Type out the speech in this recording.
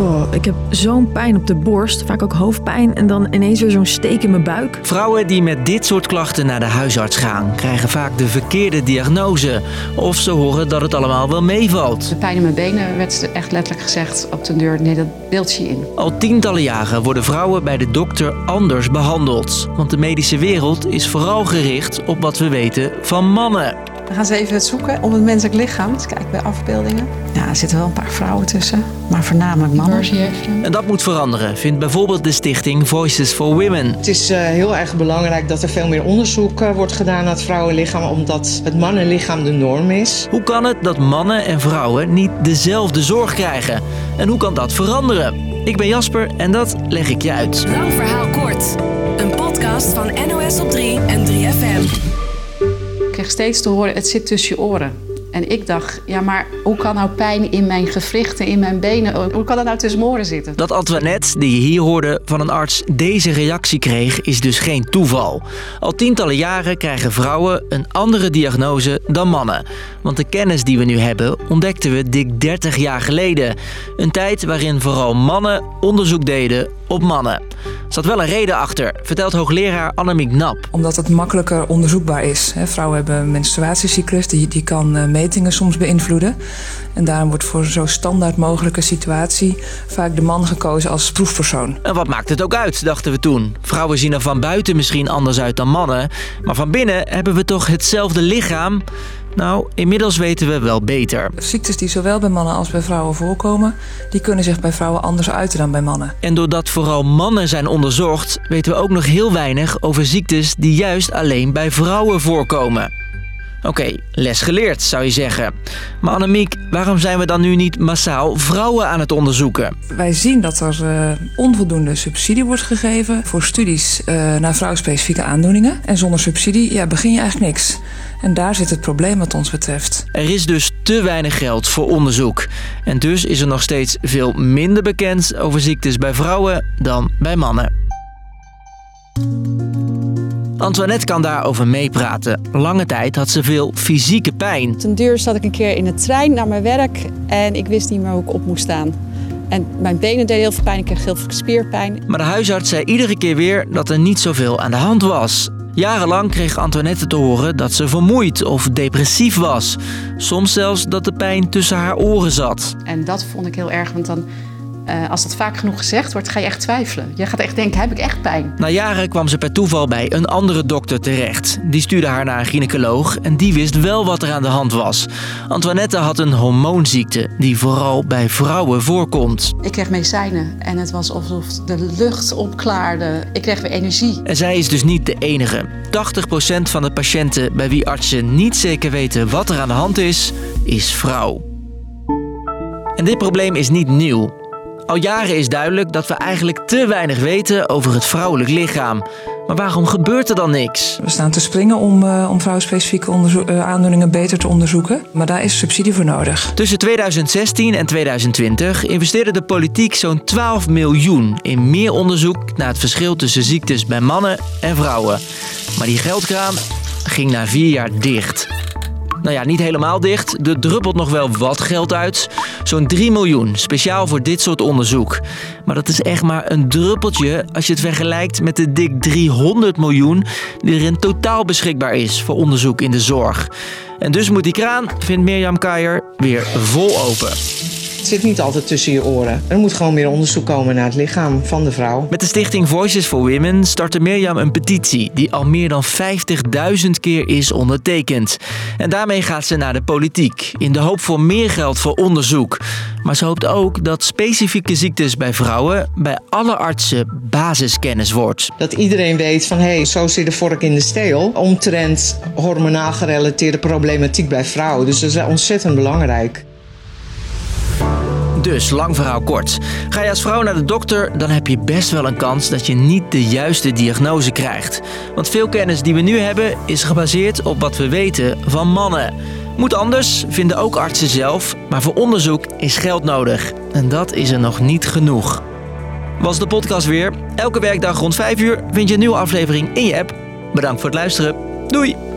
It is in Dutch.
Oh, ik heb zo'n pijn op de borst, vaak ook hoofdpijn en dan ineens weer zo'n steek in mijn buik. Vrouwen die met dit soort klachten naar de huisarts gaan, krijgen vaak de verkeerde diagnose. Of ze horen dat het allemaal wel meevalt. De pijn in mijn benen werd echt letterlijk gezegd op de deur, nee, dat beeld je in. Al tientallen jaren worden vrouwen bij de dokter anders behandeld. Want de medische wereld is vooral gericht op wat we weten van mannen. We gaan ze even zoeken om het menselijk lichaam. Dus kijk bij afbeeldingen. Ja, er zitten wel een paar vrouwen tussen, maar voornamelijk mannen. En dat moet veranderen, vindt bijvoorbeeld de stichting Voices for Women. Het is uh, heel erg belangrijk dat er veel meer onderzoek uh, wordt gedaan naar het vrouwenlichaam, omdat het mannenlichaam de norm is. Hoe kan het dat mannen en vrouwen niet dezelfde zorg krijgen? En hoe kan dat veranderen? Ik ben Jasper en dat leg ik je uit. Lang verhaal kort. Een podcast van NOS op 3 en 3FM. Kreeg steeds te horen, het zit tussen je oren. En ik dacht, ja, maar hoe kan nou pijn in mijn gewrichten, in mijn benen, hoe kan dat nou tussen mijn oren zitten? Dat Antoinette, die je hier hoorde van een arts, deze reactie kreeg, is dus geen toeval. Al tientallen jaren krijgen vrouwen een andere diagnose dan mannen. Want de kennis die we nu hebben, ontdekten we dik 30 jaar geleden. Een tijd waarin vooral mannen onderzoek deden op mannen. Er zat wel een reden achter, vertelt hoogleraar Annemiek Nap. Omdat het makkelijker onderzoekbaar is. Vrouwen hebben een menstruatiecyclus, die, die kan metingen soms beïnvloeden. En daarom wordt voor zo'n standaard mogelijke situatie vaak de man gekozen als proefpersoon. En wat maakt het ook uit, dachten we toen. Vrouwen zien er van buiten misschien anders uit dan mannen. Maar van binnen hebben we toch hetzelfde lichaam? Nou, inmiddels weten we wel beter. Ziektes die zowel bij mannen als bij vrouwen voorkomen, die kunnen zich bij vrouwen anders uiten dan bij mannen. En doordat vooral mannen zijn onderzocht, weten we ook nog heel weinig over ziektes die juist alleen bij vrouwen voorkomen. Oké, les geleerd zou je zeggen. Maar Annemiek, waarom zijn we dan nu niet massaal vrouwen aan het onderzoeken? Wij zien dat er uh, onvoldoende subsidie wordt gegeven voor studies uh, naar vrouwspecifieke aandoeningen. En zonder subsidie ja, begin je eigenlijk niks. En daar zit het probleem wat ons betreft. Er is dus te weinig geld voor onderzoek. En dus is er nog steeds veel minder bekend over ziektes bij vrouwen dan bij mannen. Antoinette kan daarover meepraten. Lange tijd had ze veel fysieke pijn. Ten duur zat ik een keer in de trein naar mijn werk en ik wist niet meer hoe ik op moest staan. En mijn benen deden heel veel pijn, ik kreeg heel veel spierpijn. Maar de huisarts zei iedere keer weer dat er niet zoveel aan de hand was. Jarenlang kreeg Antoinette te horen dat ze vermoeid of depressief was. Soms zelfs dat de pijn tussen haar oren zat. En dat vond ik heel erg, want dan uh, als dat vaak genoeg gezegd wordt, ga je echt twijfelen. Je gaat echt denken, heb ik echt pijn? Na jaren kwam ze per toeval bij een andere dokter terecht. Die stuurde haar naar een gynaecoloog en die wist wel wat er aan de hand was. Antoinette had een hormoonziekte die vooral bij vrouwen voorkomt. Ik kreeg medicijnen en het was alsof de lucht opklaarde. Ik kreeg weer energie. En zij is dus niet de enige. 80% van de patiënten bij wie artsen niet zeker weten wat er aan de hand is, is vrouw. En dit probleem is niet nieuw. Al jaren is duidelijk dat we eigenlijk te weinig weten over het vrouwelijk lichaam. Maar waarom gebeurt er dan niks? We staan te springen om, uh, om vrouwenspecifieke uh, aandoeningen beter te onderzoeken. Maar daar is subsidie voor nodig. Tussen 2016 en 2020 investeerde de politiek zo'n 12 miljoen in meer onderzoek naar het verschil tussen ziektes bij mannen en vrouwen. Maar die geldkraan ging na vier jaar dicht. Nou ja, niet helemaal dicht. Er druppelt nog wel wat geld uit. Zo'n 3 miljoen, speciaal voor dit soort onderzoek. Maar dat is echt maar een druppeltje als je het vergelijkt met de dik 300 miljoen die er in totaal beschikbaar is voor onderzoek in de zorg. En dus moet die kraan, vindt Mirjam Keijer, weer vol open. Het zit niet altijd tussen je oren. Er moet gewoon meer onderzoek komen naar het lichaam van de vrouw. Met de stichting Voices for Women startte Mirjam een petitie die al meer dan 50.000 keer is ondertekend. En daarmee gaat ze naar de politiek in de hoop voor meer geld voor onderzoek. Maar ze hoopt ook dat specifieke ziektes bij vrouwen bij alle artsen basiskennis wordt. Dat iedereen weet van hé, hey, zo zit de vork in de steel. Omtrent hormonaal gerelateerde problematiek bij vrouwen. Dus dat is ontzettend belangrijk. Dus, lang verhaal kort. Ga je als vrouw naar de dokter, dan heb je best wel een kans dat je niet de juiste diagnose krijgt. Want veel kennis die we nu hebben is gebaseerd op wat we weten van mannen. Moet anders, vinden ook artsen zelf, maar voor onderzoek is geld nodig. En dat is er nog niet genoeg. Was de podcast weer. Elke werkdag rond 5 uur vind je een nieuwe aflevering in je app. Bedankt voor het luisteren. Doei!